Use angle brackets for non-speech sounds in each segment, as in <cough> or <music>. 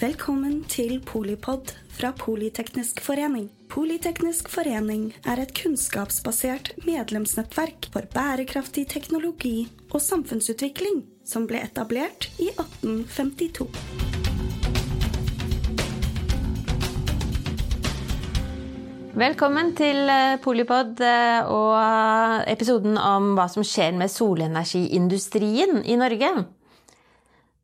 Velkommen til Polipod fra Politeknisk forening. Politeknisk forening er et kunnskapsbasert medlemsnettverk for bærekraftig teknologi og samfunnsutvikling som ble etablert i 1852. Velkommen til eh, Polipod eh, og episoden om hva som skjer med solenergiindustrien i Norge.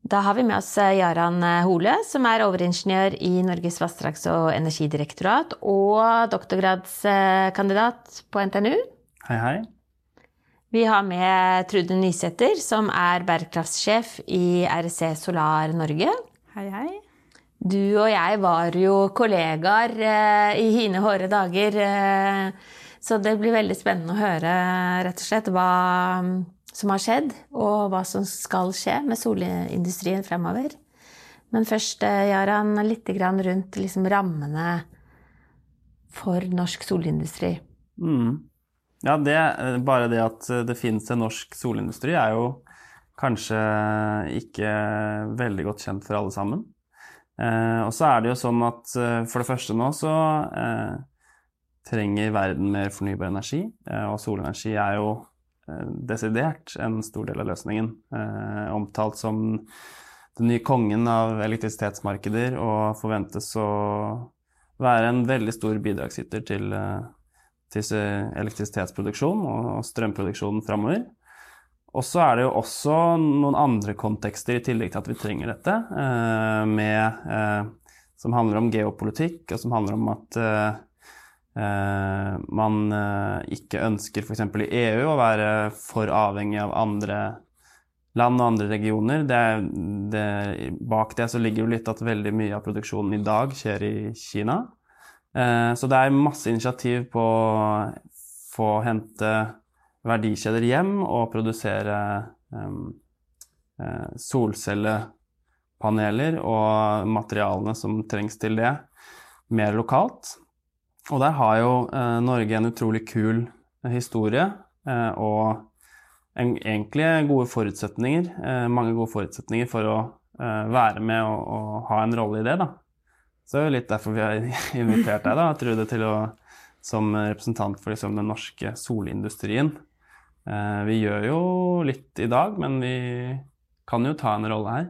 Da har vi med oss eh, Jaran Hole, som er overingeniør i Norges vassdrags- og energidirektorat og doktorgradskandidat på NTNU. Hei, hei. Vi har med Trude Nysæter, som er bærekraftssjef i REC Solar Norge. Hei, hei. Du og jeg var jo kollegaer eh, i hine hårde dager. Eh, så det blir veldig spennende å høre rett og slett hva som har skjedd, og hva som skal skje med solindustrien fremover. Men først, eh, Jaran, litt rundt liksom, rammene for norsk solindustri. Mm. Ja, det, bare det at det finnes en norsk solindustri, er jo kanskje ikke veldig godt kjent for alle sammen. Eh, og så er det jo sånn at eh, for det første nå så eh, trenger verden mer fornybar energi, eh, og solenergi er jo eh, desidert en stor del av løsningen. Eh, omtalt som den nye kongen av elektrisitetsmarkeder og forventes å være en veldig stor bidragsyter til, til elektrisitetsproduksjon og strømproduksjon framover. Og så er det jo også noen andre kontekster i tillegg til at vi trenger dette, eh, med, eh, som handler om geopolitikk, og som handler om at eh, man ikke ønsker f.eks. i EU å være for avhengig av andre land og andre regioner. Det, det, bak det så ligger jo litt at veldig mye av produksjonen i dag skjer i Kina. Så det er masse initiativ på å få hente verdikjeder hjem og produsere solcellepaneler og materialene som trengs til det, mer lokalt. Og der har jo uh, Norge en utrolig kul historie uh, og en, egentlig gode forutsetninger, mange gode forutsetninger for å være med og, og, ha en rolle i det. da. Så det er jo litt derfor vi har <laughs> invitert deg, da, Trude, til å, som representant for liksom, den norske solindustrien. Eh, vi gjør jo litt i dag, men vi kan jo ta en rolle her.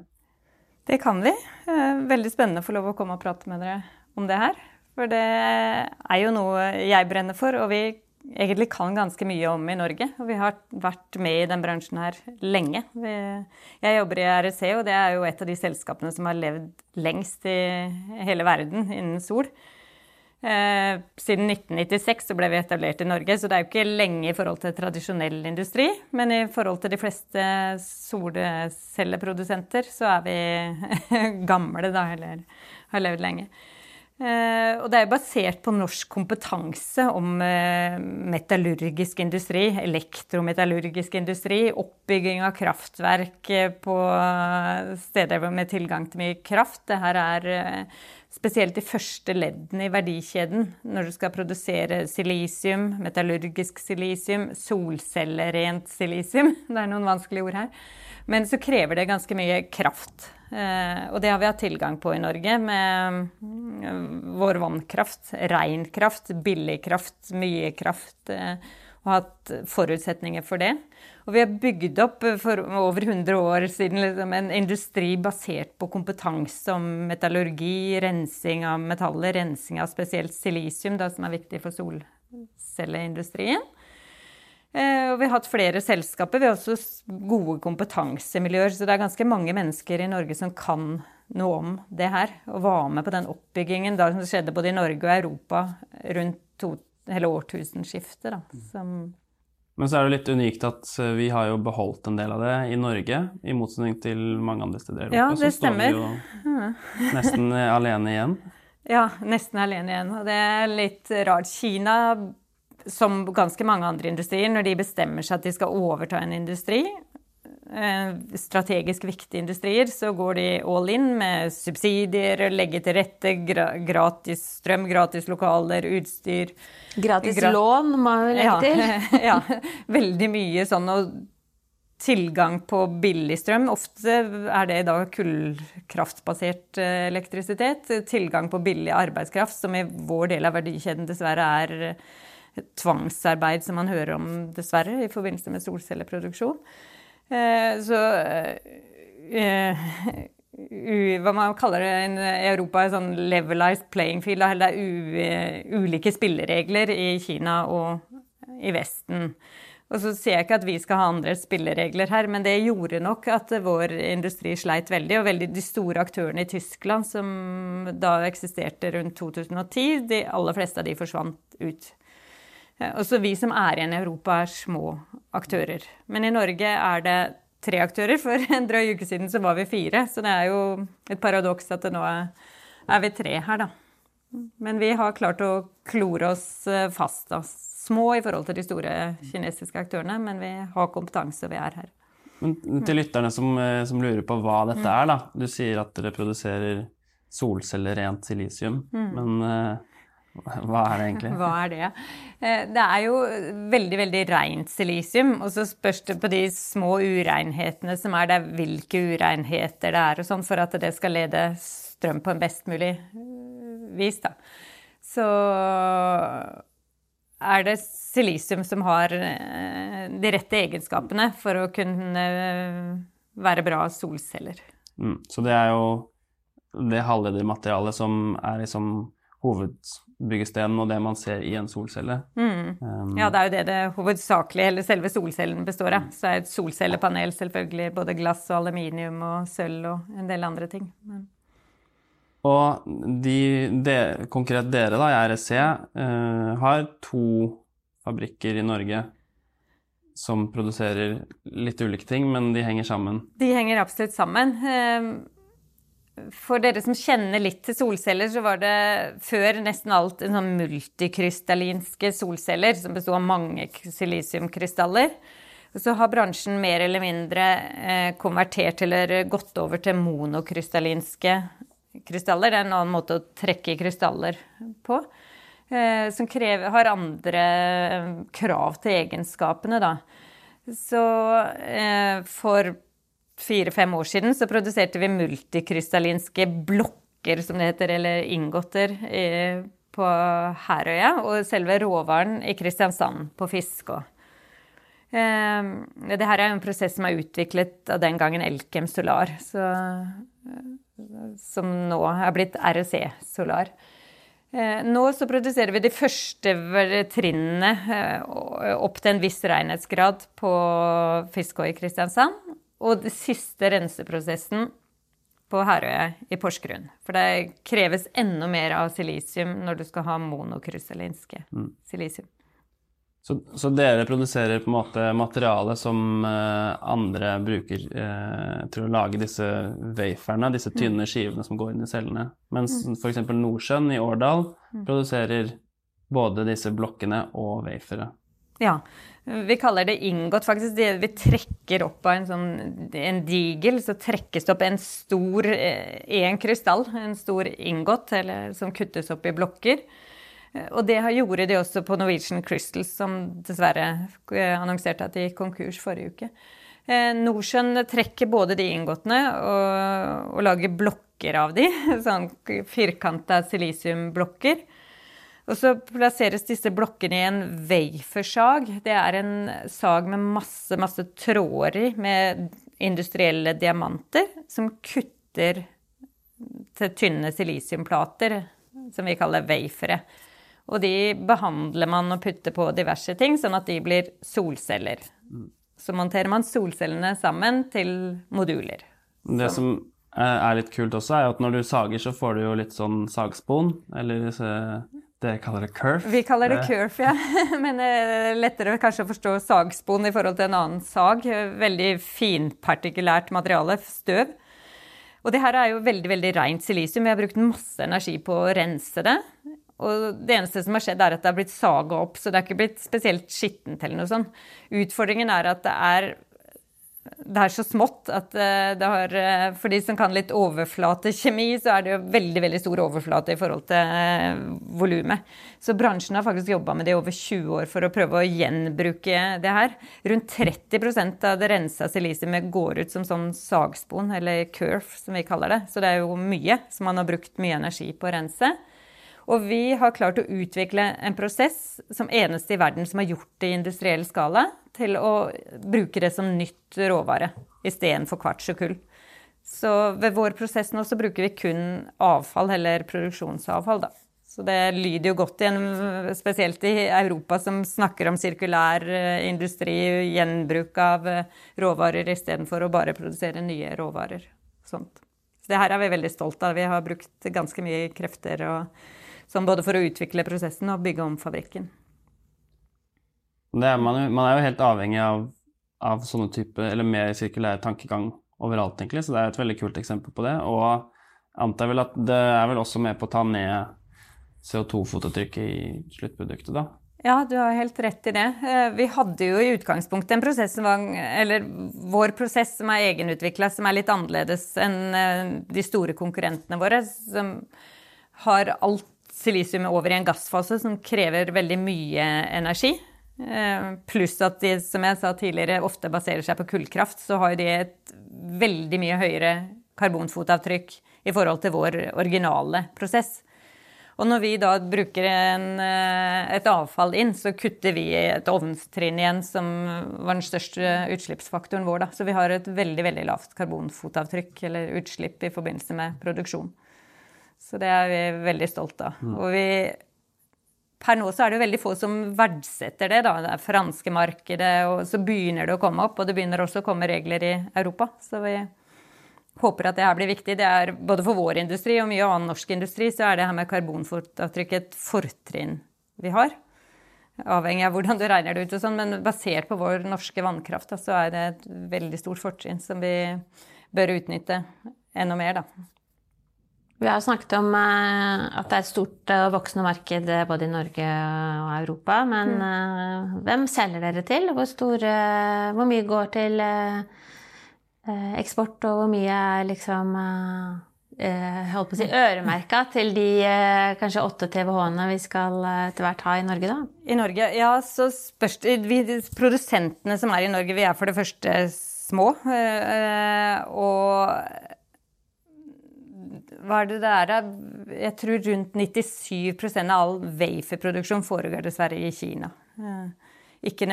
Det kan vi. Eh, veldig spennende å få lov å komme og prate med dere om det her. For det er jo noe jeg brenner for, og vi egentlig kan ganske mye om i Norge. Og vi har vært med i den bransjen her lenge. jeg jobber i REC, og det er jo et av de selskapene som har levd lengst i hele verden innen sol. Eh, siden 1996 så ble vi etablert i Norge, så det er jo ikke lenge i forhold til tradisjonell industri. Men i forhold til de fleste solcelleprodusenter så er vi <laughs> gamle, da, eller har levd lenge. Eh, og det er basert på norsk kompetanse om uh, metallurgisk industri, elektrometallurgisk industri, oppbygging av kraftverk på steder med tilgang til mye kraft. Det her er spesielt de første leddene i verdikjeden når du skal produsere silisium, metallurgisk silisium, solcellerent silisium. <laughs> Det er noen vanskelige ord her. Men så krever det ganske mye kraft. Eh, og det har vi hatt tilgang på i Norge med mm, vår vannkraft. Ren kraft, billig kraft, mye kraft. Eh, og hatt forutsetninger for det. Og vi har bygd opp for over 100 år siden liksom, en industri basert på kompetanse om metallurgi, rensing av metaller, rensing av spesielt silisium, da, som er viktig for solcelleindustrien. Eh, og vi har hatt flere selskaper. Vi har også gode kompetansemiljøer. Så det er ganske mange mennesker i Norge som kan noe om det her. Og var med på den oppbyggingen da, som skjedde både i Norge og Europa rundt to, hele årtusenskiftet. Da, som men så er det litt unikt at eh, vi har jo beholdt en del av det i Norge, i motsetning til mange andre steder i Europa. Ja, det så stemmer. står vi jo nesten alene igjen. <laughs> Ja, nesten alene igjen. Og det er litt rart. Kina, som ganske mange andre industrier, når de bestemmer seg at de skal overta en industri, Eh, strategisk viktige industrier, så går de all in med subsidier, legge til rette, gratis strøm, gratis lokaler, utstyr. Gratis grat lån, må man legge til. <laughs> Ja, veldig mye sånn. Og tilgang på billig strøm. Ofte er det da kullkraftbasert eh, elektrisitet. Tilgang på billig arbeidskraft, som i vår del av verdikjeden dessverre er tvangsarbeid som man hører om, dessverre, i forbindelse med solcelleproduksjon. Eh, så eh, hva man kaller det i Europa, en sånn levelized playing field. Det er ulike spilleregler i Kina og i Vesten. Og så sier jeg ikke at vi skal ha andre spilleregler her, men det gjorde nok at vår industri sleit veldig. Og veldig de store aktørene i Tyskland som da eksisterte rundt 2010, de aller fleste av de forsvant ut. Og så vi som er igjen i Europa, er små aktører. Men i Norge er det tre aktører. For <laughs> en drøy uke siden så var vi fire. Så det er jo et paradoks at det nå er, er vi tre her, da. Men vi har klart å klore oss fast. da små i forhold til de store kinesiske aktørene, men vi har kompetanse, og vi er her. Men til lytterne som, eh, som, lurer på hva dette mm. er, da. Du sier at dere produserer solceller rent silisium, mm. men hva er det egentlig? Hva er det? Eh, det er jo veldig, veldig rent silisium. Og så spørs det på de små urenhetene som er der, hvilke urenheter det er og sånn, for at det skal lede strøm på en best mulig vis, da. Så er det silisium som har eh, de rette egenskapene for å kunne eh, være bra solceller. Mm, så det er jo det halvledermaterialet som er liksom hovedbyggestenen og det man ser i en solcelle. Mm. Um, ja, det er jo det det hovedsakelig, eller selve solcellen består av. Så er et solcellepanel selvfølgelig både glass og aluminium og sølv og en del andre ting. Men og de, de, konkret dere da, i RSC eh, har to fabrikker i Norge som produserer litt ulike ting, men de henger sammen? De henger absolutt sammen. Eh, for dere som kjenner litt til solceller, så var det før nesten alt en sånn multikrystallinske solceller som besto av mange silisiumkrystaller. Og så har bransjen mer eller mindre eh, konvertert eller gått over til monokrystallinske krystaller. Det er en annen måte å trekke krystaller på. Eh, som krever, har andre eh, krav til egenskapene, da. Så for fire-fem år siden så produserte vi multikrystallinske blokker, som det heter, eller inngåtter, på Herøya. Og selve råvaren i Kristiansand, på Fiskå. Det her er en prosess som er utviklet av den gangen Elkem Solar. Så som nå er blitt REC Solar. Eh, nå så produserer vi de første trinnene eh, opp til en viss renhetsgrad på Fiskå i Kristiansand. Og den siste renseprosessen på Herøya i Porsgrunn. For det kreves enda mer av silisium når du skal ha monokrystallinske mm. silisium. Så, så, dere produserer på en måte materiale som eh, andre bruker eh, til å lage disse waferne, disse mm. tynne skivene som går inn i cellene. Mens mm. f.eks. Nordsjøen i Årdal mm. produserer både disse blokkene og wafere. Ja. Vi kaller det inngått, faktisk. Vi trekker opp av en sånn en digel, så trekkes det opp en stor eh, en krystall, en stor inngått, eller, som kuttes opp i blokker. Og det gjorde de også på Norwegian Crystals, som dessverre eh, annonserte at de gikk konkurs forrige uke. Eh, Nordsjøen trekker både de inngåttene og, og lager blokker av de, <laughs> sånn firkanta silisiumblokker. Og så plasseres disse blokkene i en wafersag. Det er en sag med masse, masse tråder i, med industrielle diamanter, som kutter til tynne silisiumplater, som vi kaller wafere. Og de behandler man og putter på diverse ting, sånn at de blir solceller. Så monterer man solcellene sammen til moduler. Det som er litt kult også, er at når du sager, så får du jo litt sånn sagspon, eller det kaller det curve. Vi kaller det curve, ja. <laughs> Men er lettere kanskje å forstå sagspon i forhold til en annen sag. Veldig finpartikulært materiale, støv. Og det her er jo veldig veldig rent silisium. Vi har brukt masse energi på å rense det. Og det eneste som har skjedd, er at det har blitt saga opp, så det er ikke blitt spesielt skittent eller noe sånt. Utfordringen er at det er det er så smått at eh, det har eh, For de som kan litt overflatekjemi, så er det jo veldig veldig stor overflate i forhold til eh, volumet. Så bransjen har faktisk jobba med det i over 20 år for å prøve å gjenbruke det her. Rundt 30 av det rensa silisiumet går ut som sånn sagspon, eller curf som vi kaller det. Så det er jo mye som man har brukt mye energi på å rense. Og vi har klart å utvikle en prosess som eneste i verden som har gjort det i industriell skala, til å bruke det som nytt råvare istedenfor kvarts og kull. Så ved vår prosess nå så bruker vi kun avfall, eller produksjonsavfall, da. Så det lyder jo godt igjen, spesielt i Europa som snakker om sirkulær eh, industri, gjenbruk av eh, råvarer istedenfor å bare produsere nye råvarer. Sånt. Så det her er vi veldig stolt av. Vi har brukt ganske mye krefter og Sånn både for å utvikle prosessen og bygge om fabrikken. Er, man, man, er jo helt avhengig av, av sånne type, eller mer sirkulær tankegang overalt, egentlig, så det er et veldig kult eksempel på det. Og antar vel at det er vel også med på å ta ned CO2-fotavtrykket i sluttproduktet, da. Ja, du har helt rett i det. Eh, vi hadde jo i utgangspunktet en prosess som var Eller vår prosess som er egenutvikla, som er litt annerledes enn eh, de store konkurrentene våre, som har alt silisium over i en gassfase som krever veldig mye energi. Eh, pluss at de, som jeg sa tidligere, ofte baserer seg på kullkraft. Så har de et veldig mye høyere karbonfotavtrykk i forhold til vår originale prosess. Og når vi da bruker en, eh, et avfall inn, så kutter vi et ovnstrinn igjen, som var den største utslippsfaktoren vår. Da. Så vi har et veldig veldig lavt karbonfotavtrykk eller utslipp i forbindelse med produksjon. Så det er vi veldig stolt av. Mm. Og vi Per nå så er det jo veldig få som verdsetter det, da. Det er franske markedet, og så begynner det å komme opp. Og det begynner også å komme regler i Europa. Så vi håper at det her blir viktig. Det er både for vår industri og mye annen norsk industri, så er det her med karbonfotavtrykk et fortrinn vi har. Avhengig av hvordan du regner det ut og sånn, men basert på vår norske vannkraft, da, så er det et veldig stort fortrinn som vi bør utnytte enda mer, da. Vi har snakket om uh, at det er et stort og voksende marked eh, både i Norge og Europa. Men mm. hvem selger dere til? Hvor, store, hvor mye går til eksport, og hvor mye er liksom holdt på å si øremerka til de kanskje åtte TWh-ene vi skal etter hvert ha i Norge, da? I Norge, ja, så spørs det vi, Produsentene som er i Norge, vi er for det første små. Og hva er det det er? Jeg tror rundt 97% av all waferproduksjon foregår dessverre i Kina. Ikke,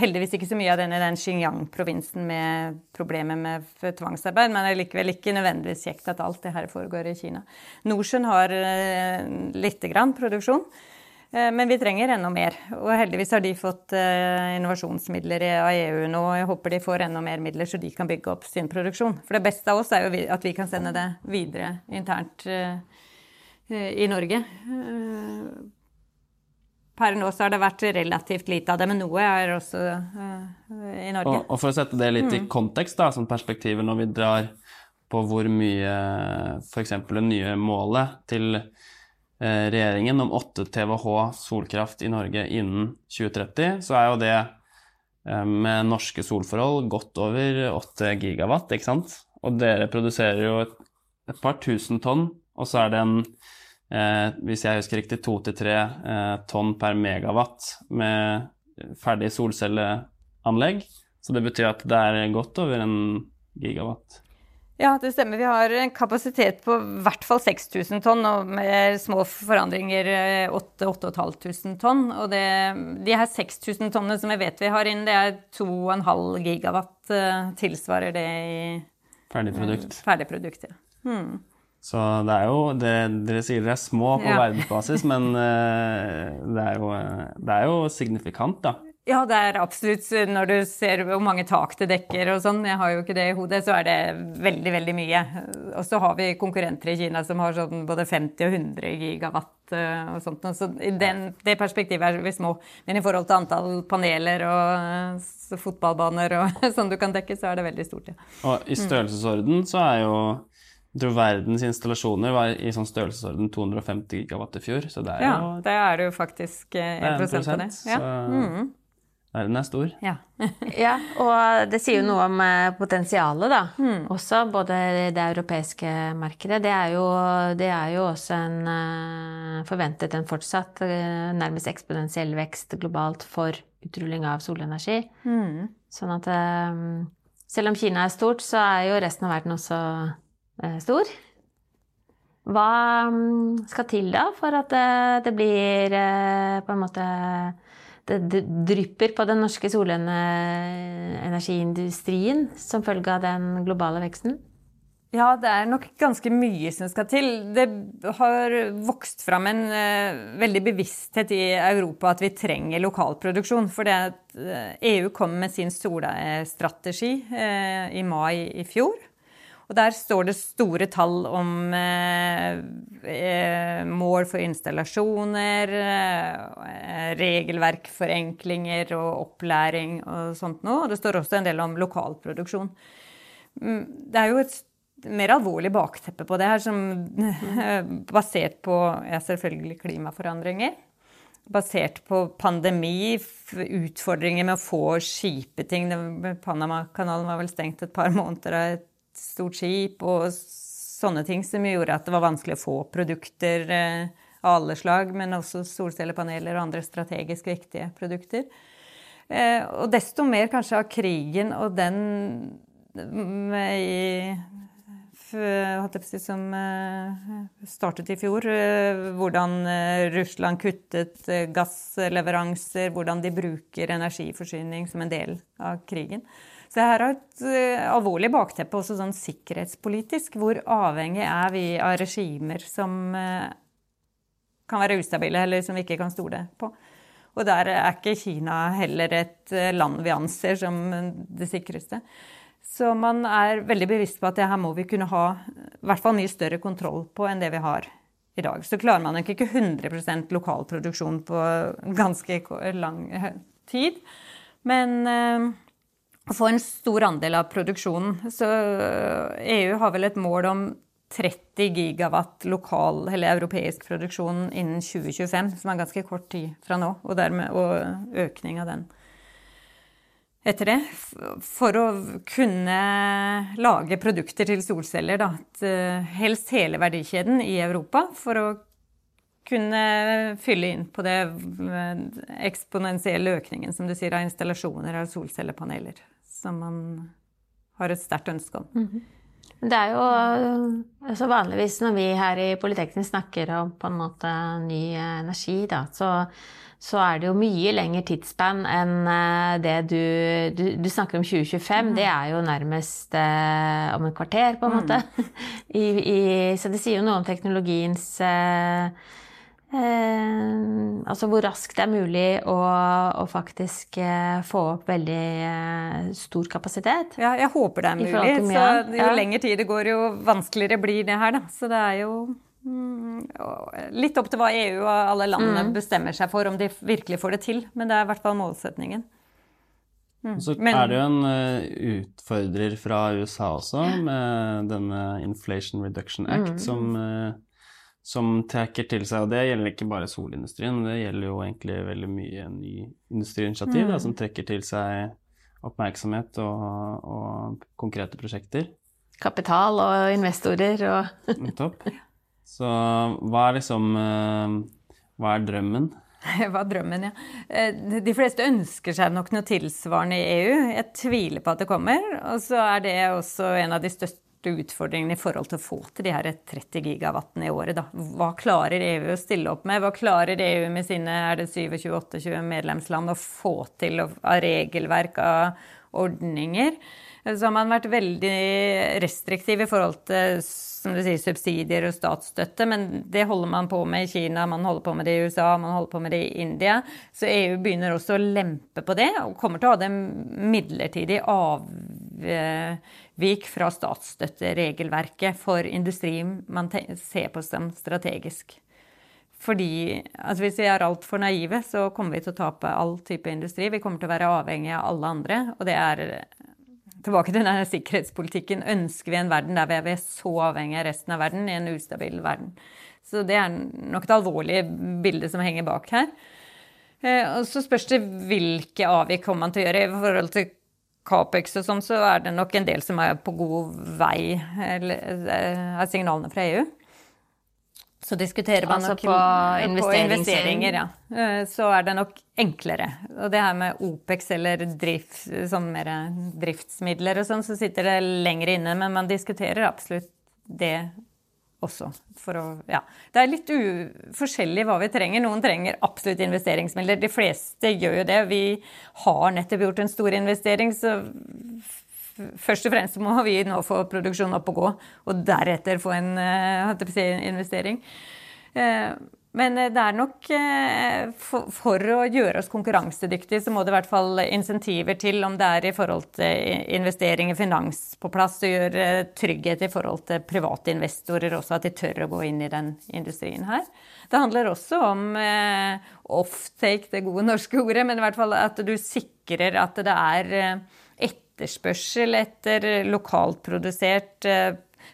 heldigvis ikke så mye av den i den Xinjiang-provinsen med problemer med tvangsarbeid, men det er likevel ikke nødvendigvis kjekt at alt det her foregår i Kina. Nordsjøen har eh, lite grann produksjon. Eh, men vi trenger enda mer. Og heldigvis har de fått eh, innovasjonsmidler av EU nå. Jeg håper de får enda mer midler, så de kan bygge opp sin produksjon. For det beste av oss er jo at vi kan sende det videre internt eh, i Norge. Per nå så har det vært relativt lite av det, men noe er også i Norge. Og, og for å sette det litt mm. i kontekst, da, som perspektivet når vi drar på hvor mye f.eks. det nye målet til regjeringen om 8 TWh solkraft i Norge innen 2030, så er jo det eh, med norske solforhold godt over 8 gigawatt, ikke sant? Og dere produserer jo et, et par tusen tonn, og så er det en eh, hvis jeg husker riktig, to til tre eh, tonn per megawatt med ferdig solcelleanlegg. Så det betyr at det er godt over en gigawatt. Ja, det stemmer. Vi har en kapasitet på i hvert fall 6000 tonn, og med små forandringer 8500 tonn. Og det, de her 6000 tonnene som jeg vet vi har inn, det er 2,5 gigawatt eh, tilsvarer det i Ferdig produkt. Ferdig ja. Hmm. Så det er jo det, Dere sier dere er små på ja. verdensbasis, men det, er jo, det er jo signifikant, da. Ja, det er absolutt Når du ser hvor mange tak det dekker og sånn, jeg har jo ikke det i hodet, så er det veldig, veldig mye. Og så har vi konkurrenter i Kina som har sånn både 50 og 100 gigawatt eh, og sånt. Så i den, det perspektivet er vi små. Men i forhold til antall paneler og fotballbaner og <laughs> sånn du kan dekke, så er det veldig stort, ja. Og i størrelsesorden så er jo jeg tror verdens installasjoner var i sånn størrelsesorden 250 gigawatt i fjor, så det er jo Ja, det er jo faktisk 1 eh, av det. Ja. Så, mm. Verden er stor. Ja. <laughs> Ja, og det sier jo noe om eh, potensialet, da. Også både det europeiske markedet. Det er jo, det er jo også en eh, forventet en fortsatt eh, nærmest eksponentiell vekst globalt for utrulling av solenergi. Sånn at selv om Kina er stort, så er jo resten av verden også stor. Hva mm, skal til da for at det blir på en måte det drypper på den norske solenergiindustrien som følge av den globale veksten? Ja, det er nok ganske mye som skal til. Det har vokst fram en uh, veldig bevissthet i Europa at vi trenger lokalproduksjon. For det at eh, EU kom med sin solstrategi uh, i mai i fjor. Og der står det store tall om eh, eh, mål for installasjoner, eh, regelverkforenklinger og opplæring og sånt noe. Og det står også en del om lokalproduksjon. Mm, Det er jo et mer alvorlig bakteppe på det her, som <laughs> basert på ja, selvfølgelig klimaforandringer. Basert på pandemi, utfordringer med å få skipeting. Det- Panamakanalen var vel stengt et par måneder av et stort skip, og sånne ting som gjorde at det var vanskelig å få produkter eh, av alle slag, men også solcellepaneler og andre strategisk viktige produkter. Eh, og desto mer kanskje av krigen og den mm, i som eh, startet i fjor. Hvordan Russland kuttet gassleveranser, hvordan de bruker energiforsyning som en del av krigen. Så det her har et eh, alvorlig bakteppe, også sånn sikkerhetspolitisk. Hvor avhengig er vi av regimer som eh, kan være ustabile, eller som vi ikke kan stole på. Og der er ikke Kina heller et eh, land vi anser som det sikreste. Så man er veldig bevisst på at det her må vi kunne ha i hvert fall mye større kontroll på enn det vi har i dag. Så klarer man ikke 100% lokal produksjon på ganske lang tid. Men eh, få en stor andel av produksjonen. Så EU har vel et mål om 30 gigawatt lokal eller europeisk produksjon innen 2025, som er ganske kort tid fra nå, og dermed og økning av den etter det. For å kunne lage produkter til solceller, da. eh, Helst hele verdikjeden i Europa, for å kunne fylle inn på det eh, eksponentielle økningen, som du sier, av installasjoner av solcellepaneler, som man har et sterkt ønske om. Men Det er jo altså vanligvis når vi her i Politeknisk snakker om på en måte ny energi, da, så, så er det jo mye lengre tidsspann enn eh, det du, du Du snakker om 2025, det er jo nærmest eh, om et kvarter, på en måte. <laughs> I, i, så det sier jo noe om teknologiens eh, Eh, altså hvor raskt det er mulig å, å faktisk eh, få opp veldig eh, stor kapasitet. Ja, jeg håper det er mulig. Så jo ja. lengre tid det går, jo vanskeligere blir det her, da. Så det er jo mm, litt opp til hva EU og alle landene Mm. bestemmer seg for, om de virkelig får det til. Men det er i hvert fall målsetningen. Mm. så Men- er det jo en uh, utfordrer fra USA også, med denne Inflation Reduction Act, som, eh, som trekker til seg Og det gjelder ikke bare solindustrien, det gjelder jo egentlig veldig mye ny industriinitiativ da, som trekker til seg oppmerksomhet og, og konkrete prosjekter. Kapital og investorer og <laughs> Topp. Så hva er liksom eh, Hva er drømmen? <laughs> Hva er drømmen, ja. Eh, De fleste ønsker seg nok noe tilsvarende i EU. Jeg tviler på at det kommer. Og så er det også en av de største utfordringene i forhold til å få til de her 30 gigawattene i året. Da. Hva klarer EU å stille opp med? Hva klarer EU med sine er det 27-28 medlemsland å få til av regelverk, av ordninger? Så har man vært veldig restriktiv i forhold til sier, subsidier og statsstøtte, men det holder man på med i Kina, man holder på med det i USA, man holder på med det i India. Så EU begynner også å lempe på det, og kommer til å ha det midlertidig avvik fra statsstøtteregelverket for industrien man ser på som strategisk. Fordi altså hvis vi er altfor naive, så kommer vi til å tape all type industri. Vi kommer til å være avhengig av alle andre, og det er Tilbake til denne sikkerhetspolitikken. Ønsker vi en verden der vi er så avhengig av resten av verden, i en ustabil verden? Så det er nok et alvorlig bilde som henger bak her. Og så spørs det hvilke avvik kommer man til å gjøre. I forhold til Capex og sånn, så er det nok en del som er på god vei, av signalene fra EU. Så diskuterer man altså nok på på investeringer. Ja. Så er det nok enklere. Og det her med OPEX eller drift, sånn mer driftsmidler og sånn, så sitter det lenger inne. Men man diskuterer absolutt det også. Å, ja. Det er litt forskjellig hva vi trenger. Noen trenger absolutt investeringsmidler. De fleste gjør jo det. Vi har nettopp gjort en stor investering, så først og fremst må vi nå få produksjonen opp og gå, og deretter få en si, investering. Men det er nok for, for, å gjøre oss konkurransedyktige, så må det i hvert fall insentiver til, om det er i forhold til investering i finans på plass, og gjøre trygghet i forhold til private investorer også, at de tør å gå inn i den industrien her. Det handler også om eh, offtake, det gode norske ordet, men i hvert fall at du sikrer at det er etterspørsel etter lokalt produsert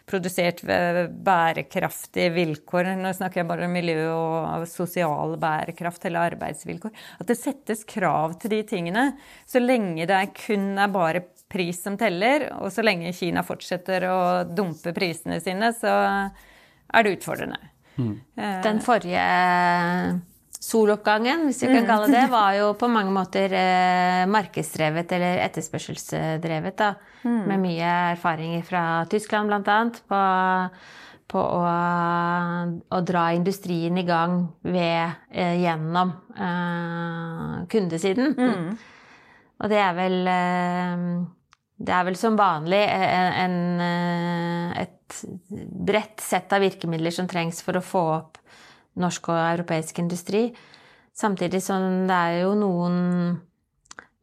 produsert ved bærekraftige vilkår. Nå snakker jeg bare om miljø og sosial bærekraft eller arbeidsvilkår. At det settes krav til de tingene. Så lenge det kun er bare pris som teller, og så lenge Kina fortsetter å dumpe prisene sine, så er det utfordrende. Mm. Den forrige soloppgangen, hvis vi kan kalle det, <laughs> var jo på mange måter eh, markedsdrevet eller etterspørselsdrevet. da, mm. Med mye erfaringer fra Tyskland bl.a. på, på å, å, dra industrien i gang ved, eh, gjennom eh, kundesiden. Mm. Og det er vel eh, det er vel som vanlig en, en, eh, et bredt sett av virkemidler som trengs for å få opp norsk og europeisk industri. Samtidig som det er jo noen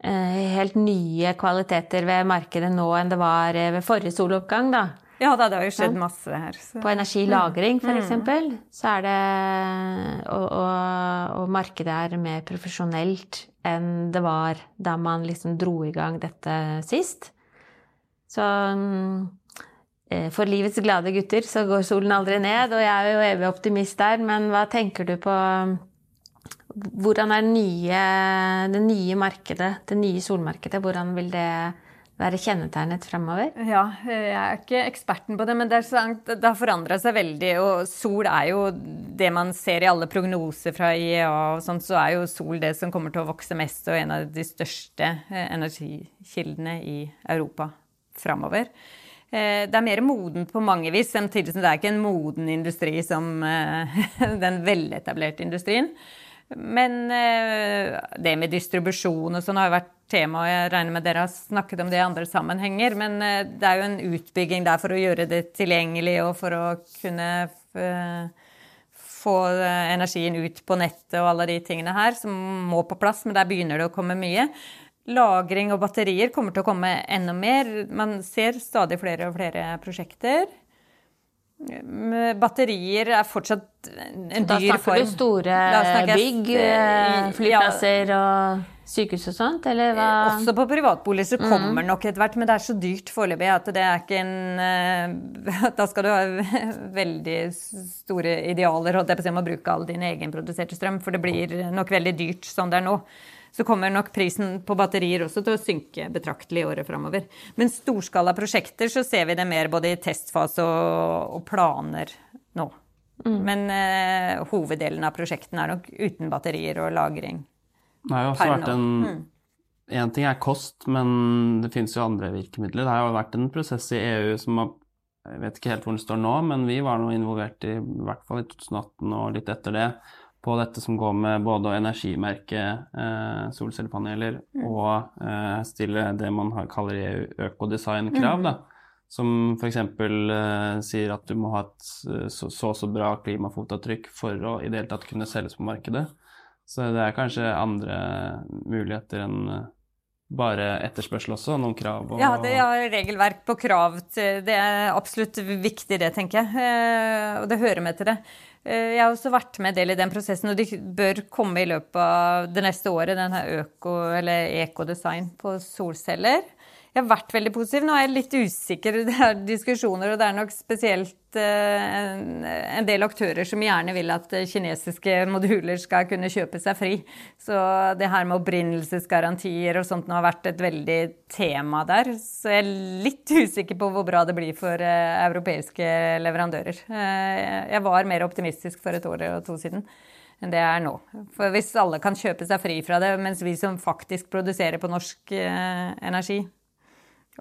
eh, helt nye kvaliteter ved markedet nå enn det var eh, ved forrige soloppgang, da. Ja da, det har jo skjedd masse her. Så. På energilagring, f.eks., mm. så er det og, og, og, markedet er mer profesjonelt enn det var da man liksom dro i gang dette sist. Så mm, for livets glade gutter så går solen aldri ned, og jeg er jo evig optimist der, men hva tenker du på Hvordan er det nye, det nye markedet, det nye solmarkedet, hvordan vil det være kjennetegnet fremover? Ja, jeg er ikke eksperten på det, men det, har forandra seg veldig. Og sol er jo det man ser i alle prognoser fra IEA og sånt, så er jo sol det som kommer til å vokse mest og en av de største eh, energikildene i Europa framover. Eh, det er mer modent på mange vis, samtidig som det er ikke en moden industri som eh, <laughs> den veletablerte industrien. Men eh, det med distribusjon og sånn har jo vært tema, og jeg regner med dere har snakket om det i andre sammenhenger. Men det er jo en utbygging der for å gjøre det tilgjengelig og for å kunne få energien ut på nettet og alle de tingene her som må på plass, men der begynner det å komme mye. Lagring og batterier kommer til å komme enda mer. Man ser stadig flere og flere prosjekter. Batterier er fortsatt en dyr form. Da snakker du store bygg, flyplasser flyplasser og sykehus og sånt, eller hva? Også på privatboliger så kommer mm. nok etter hvert, men det er så dyrt foreløpig at det er ikke en eh, <laughs> Da skal du ha <laughs> veldig store idealer holdt jeg på å si, om å bruke all din egenproduserte strøm, for det blir nok veldig dyrt sånn det er nå så kommer nok prisen på batterier også til å synke betraktelig i året framover. Men storskala prosjekter så ser vi det mer både i testfase og, og planer nå. Mm. Men eh, hoveddelen av prosjektene er nok uten batterier og lagring. Det har jo også vært en Én mm. ting er kost, men det finnes jo andre virkemidler. Det har jo vært en prosess i EU som har Jeg vet ikke helt hvor den står nå, men vi var nå involvert i, i hvert fall i 2018 og litt etter det på dette som går med både å energimerke eh, solcellepaneler mm. og eh, stille det man har, kaller i økodesign-krav. Mm. Som f.eks. Eh, sier at du må ha et eh, så så, så bra klimafotavtrykk for å i det hele tatt kunne selges på markedet. Så det er kanskje andre muligheter enn eh, bare etterspørsel også? Noen krav? Og... Ja, det er regelverk på krav. Til, det er absolutt viktig, det, tenker jeg. Eh, og det hører med til det. Eh, jeg har også vært med del i den prosessen, og de bør komme i løpet av det neste året, denne øko- eller ekodesign på solceller. Jeg har vært veldig positiv. Nå er jeg litt usikker. <laughs> Det er diskusjoner, og det er nok spesielt eh, en, del aktører som gjerne vil at kinesiske moduler skal kunne kjøpe seg fri. Så det her med opprinnelsesgarantier og sånt nå har vært et veldig tema der. Så jeg er litt <laughs> usikker på hvor bra det blir for uh, europeiske leverandører. Jeg var mer optimistisk for et år og to siden enn det er nå. For hvis alle kan kjøpe seg fri fra det, mens vi som faktisk produserer på norsk energi,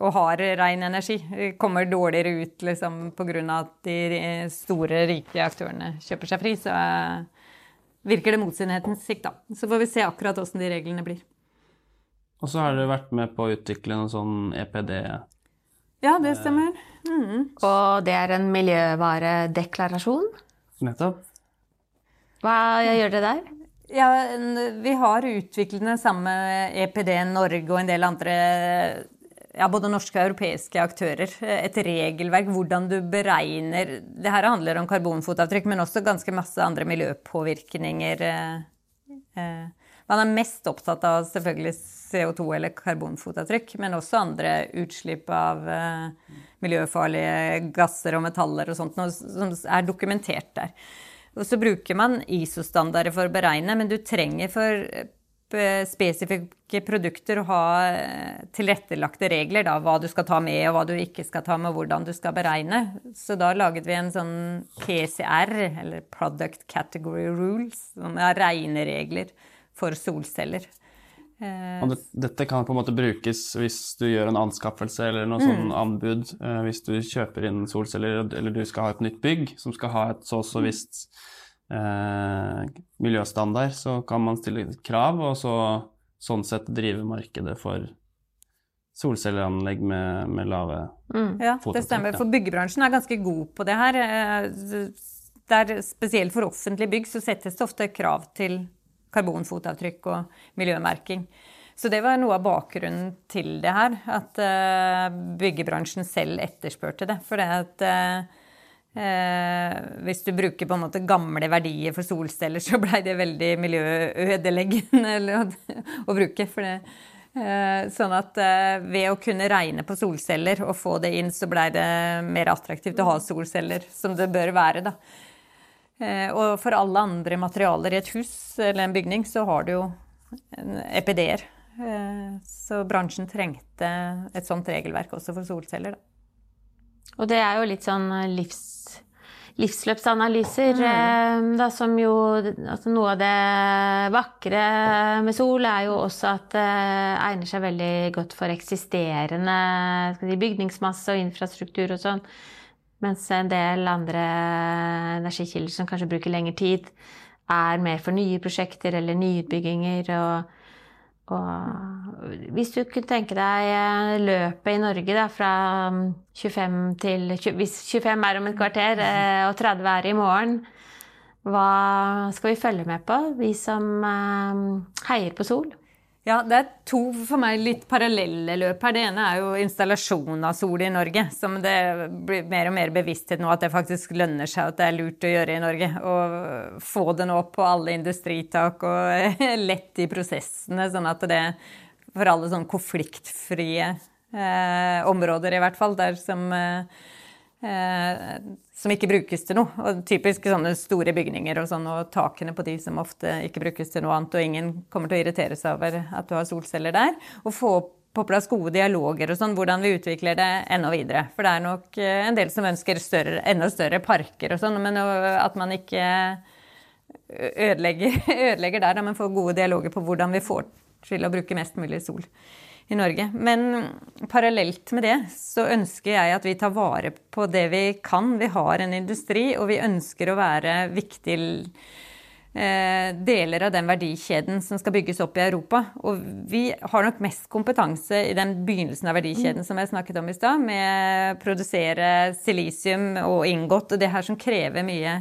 og har ren energi, kommer dårligere ut liksom, pga. at de store, rike aktørene kjøper seg fri, så uh, virker det mot sin sikt, da. Så får vi se akkurat åssen de reglene blir. Og så har dere vært med på å utvikle noen sånn EPD? Ja, det stemmer. Mm. Og det er en miljøvaredeklarasjon? Nettopp. Hva gjør dere der? Ja, Vi har utviklet den samme EPD Norge og en del andre ja, både norske og europeiske aktører. Et regelverk, hvordan du beregner Det her handler om karbonfotavtrykk, men også ganske masse andre miljøpåvirkninger. Eh, eh. Man er mest opptatt av selvfølgelig CO2 eller karbonfotavtrykk, men også andre utslipp av eh, miljøfarlige gasser og metaller og sånt, som er dokumentert der. Og så bruker man ISO-standarder for å beregne, men du trenger for spesifikke produkter og ha eh, tilrettelagte regler. Da, hva du skal ta med, og hva du ikke skal ta med, og hvordan du skal beregne. Så da laget vi en sånn PCR, eller Product Category Rules, som er regneregler for solceller. Og det, dette kan på en måte brukes hvis du gjør en anskaffelse eller noe sånn mm. anbud. Eh, hvis du kjøper inn solceller, eller du skal ha et nytt bygg som skal ha et så og så visst eh, miljøstandard, så kan man stille krav, og så, sånn sett drive markedet for solcelleanlegg med, med lave mm. Ja, det stemmer. For byggebransjen er ganske god på det her. Eh, der, spesielt for offentlige bygg så settes det ofte krav til karbonfotavtrykk og miljømerking. Så det var noe av bakgrunnen til det her, at uh, byggebransjen selv etterspurte det. For det at uh, Eh, hvis du bruker på en måte gamle verdier for solceller, så blei det veldig miljøødeleggende <laughs> å, bruke. For det, eh, sånn at eh, ved å kunne regne på solceller og få det inn, så blei det mer attraktivt å ha solceller, som det bør være, da. Eh, og for alle andre materialer i et hus eller en bygning, så har du jo EPD-er. Eh, så bransjen trengte et sånt regelverk også for solceller, da. Og det er jo litt sånn eh, livs, livsløpsanalyser, mm. Da, som jo altså Noe av det vakre med sol er jo også at det egner seg veldig godt for eksisterende si, bygningsmasse og infrastruktur og sånn. Mens en del andre energikilder som kanskje bruker lengre tid, er mer for nye prosjekter eller nyutbygginger. og og hvis du kunne tenke deg eh, løpet i Norge da, fra 25 mm, til Hvis 25 er om et kvarter eh, og 30 er i morgen, hva skal vi følge med på, vi som eh, heier på sol? Ja, det er to for meg litt parallelle løp her. Det ene er jo installasjon av sol i Norge. Som det blir mer og mer bevissthet nå at det faktisk lønner seg at det er lurt å gjøre i Norge. Og få det nå på alle industritak og <laughs> lett i prosessene, sånn at det for alle sånn konfliktfrie eh, områder, i hvert fall, der som Eh, som ikke brukes til noe. Og typisk sånne store bygninger og, sånn, og takene på de som ofte ikke brukes til noe annet, og ingen kommer til å irritere seg over at du har solceller der. Og få på plass gode dialoger og sånn, hvordan vi utvikler det enda videre. For det er nok eh, en del som ønsker større, enda større parker og sånn, men at man ikke ødelegger, <laughs> ødelegger der, men får gode dialoger på hvordan vi får til å bruke mest mulig sol i Norge. Men parallelt med det så ønsker jeg at vi tar vare på det vi kan. Vi har en industri, og vi ønsker å være viktige eh, deler av den verdikjeden som skal bygges opp i Europa. Og vi har nok mest kompetanse i den begynnelsen av verdikjeden som jeg snakket om i stad, med å produsere silisium og ingot og det her som krever mye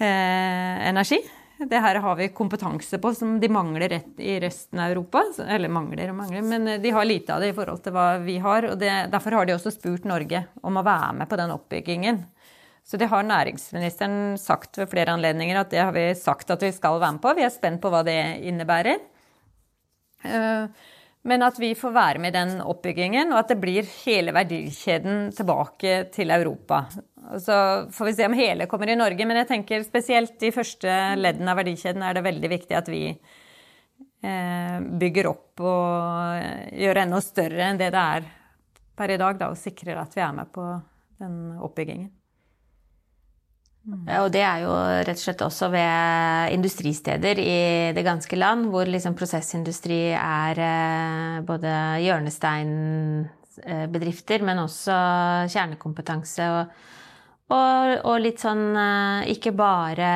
eh, energi. Det her har vi kompetanse på som de mangler i resten av Europa. Eller mangler og mangler, men de har lite av det i forhold til hva vi har. og det, Derfor har de også spurt Norge om å være med på den oppbyggingen. Så det har næringsministeren sagt ved flere anledninger at det har vi sagt at vi skal være med på. Vi er spent på hva det innebærer. Eh, Men at vi får være med i den oppbyggingen, og at det blir hele verdikjeden tilbake til Europa. Så får vi se om hele kommer i Norge, men jeg tenker spesielt de første leddene av verdikjeden er det veldig viktig at vi eh, bygger opp og gjør enda større enn det det er per i dag, da, og sikrer at vi er med på den oppbyggingen. Mm. Og det er jo rett og slett også ved industristeder i det ganske land, hvor liksom prosessindustri er eh, både hjørnesteinbedrifter, men også kjernekompetanse. Og, og, og, litt sånn eh, ikke bare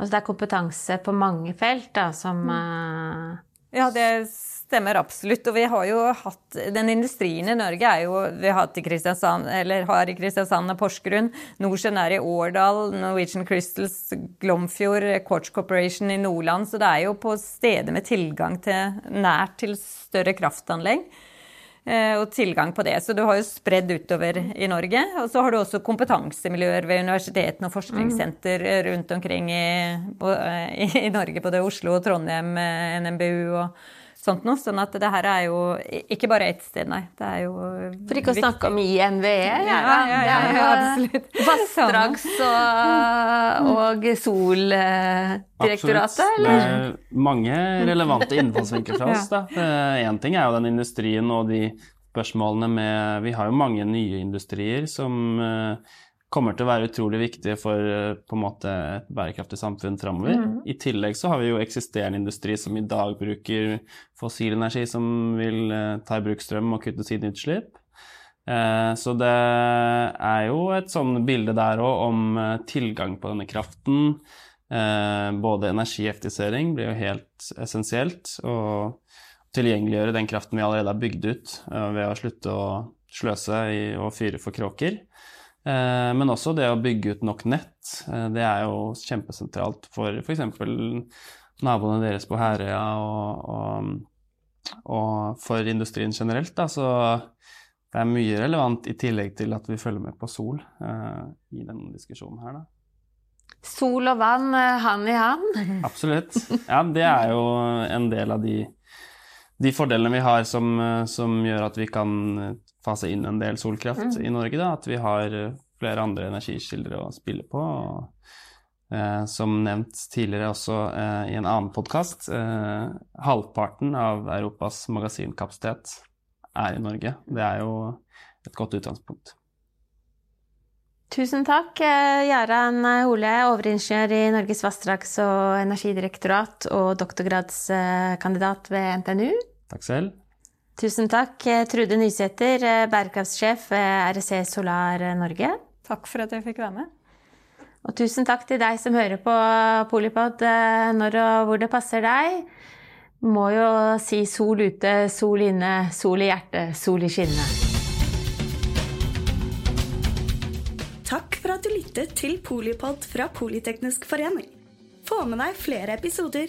Altså det er kompetanse på mange felt da, som mm. Eh, ja, det stemmer absolutt. Og vi har jo hatt Den industrien i Norge er jo Vi har hatt i Kristiansand, eller har i Kristiansand og Porsgrunn. Norcen er i Årdal, Norwegian Crystals, Glomfjord, Quartz Corporation i Nordland. Så det er jo på steder med tilgang til nært til større kraftanlegg. Eh, og tilgang på det. Så du har jo spredd utover i Norge. Og så har du også kompetansemiljøer ved universitetene og forskningssenter rundt omkring i, i Norge, både Oslo og Trondheim, eh, NMBU og sånt noe. Sånn at det her er jo ikke bare ett sted, nei. Det er jo For ikke å snakke om INVE. Ja, ja, ja, ja, ja absolutt. <laughs> Vassdrags- og, og Soldirektoratet, eller? Det er mange relevante innfallsvinkler fra oss, <laughs> da. Én ting er jo den industrien og de spørsmålene med Vi har jo mange nye industrier som eh, kommer til å være utrolig viktige for eh, på en måte et bærekraftig samfunn framover. Mm. I tillegg så har vi jo eksisterende industri som i dag bruker fossil energi, som vil eh, ta i bruk strøm og kutte sine utslipp. Eh, så det er jo et sånn bilde der òg om tilgang på denne kraften. Både energieffektivisering blir jo helt essensielt, og tilgjengeliggjøre den kraften vi allerede har bygd ut ved å slutte å sløse og fyre for kråker. Eh, men også det å bygge ut nok nett. Eh, det er jo kjempesentralt for f.eks. naboene deres på Herøya og, og, og, for industrien generelt. Da. Så det er mye relevant i tillegg til at vi følger med på sol uh, i denne diskusjonen her. Da. Sol og vann hand i hand? <laughs> Absolutt. Ja, det er jo en del av de, de fordelene vi har som, som, gjør at vi kan fase inn en del solkraft mm. i Norge. Da, at vi har eh, flere andre energikilder å spille på. Og, eh, som nevnt tidligere også eh, i en annen podkast, eh, halvparten av Europas magasinkapasitet er i Norge. Det er jo et godt utgangspunkt. Tusen takk, eh, Jaran Hole, overingeniør i Norges vassdrags- og energidirektorat og doktorgradskandidat ved NTNU. Takk selv. Tusen takk, eh, Trude Nysæter, eh, bærekraftsjef ved REC Solar Norge. Takk for at jeg fikk være med. Og tusen takk til deg som hører på Polipod eh, når og hvor det passer deg. Må jo si sol ute, sol inne, sol i hjertet, sol i skinnet. Takk for at du lyttet til Polipod fra Politeknisk forening. Få med deg flere episoder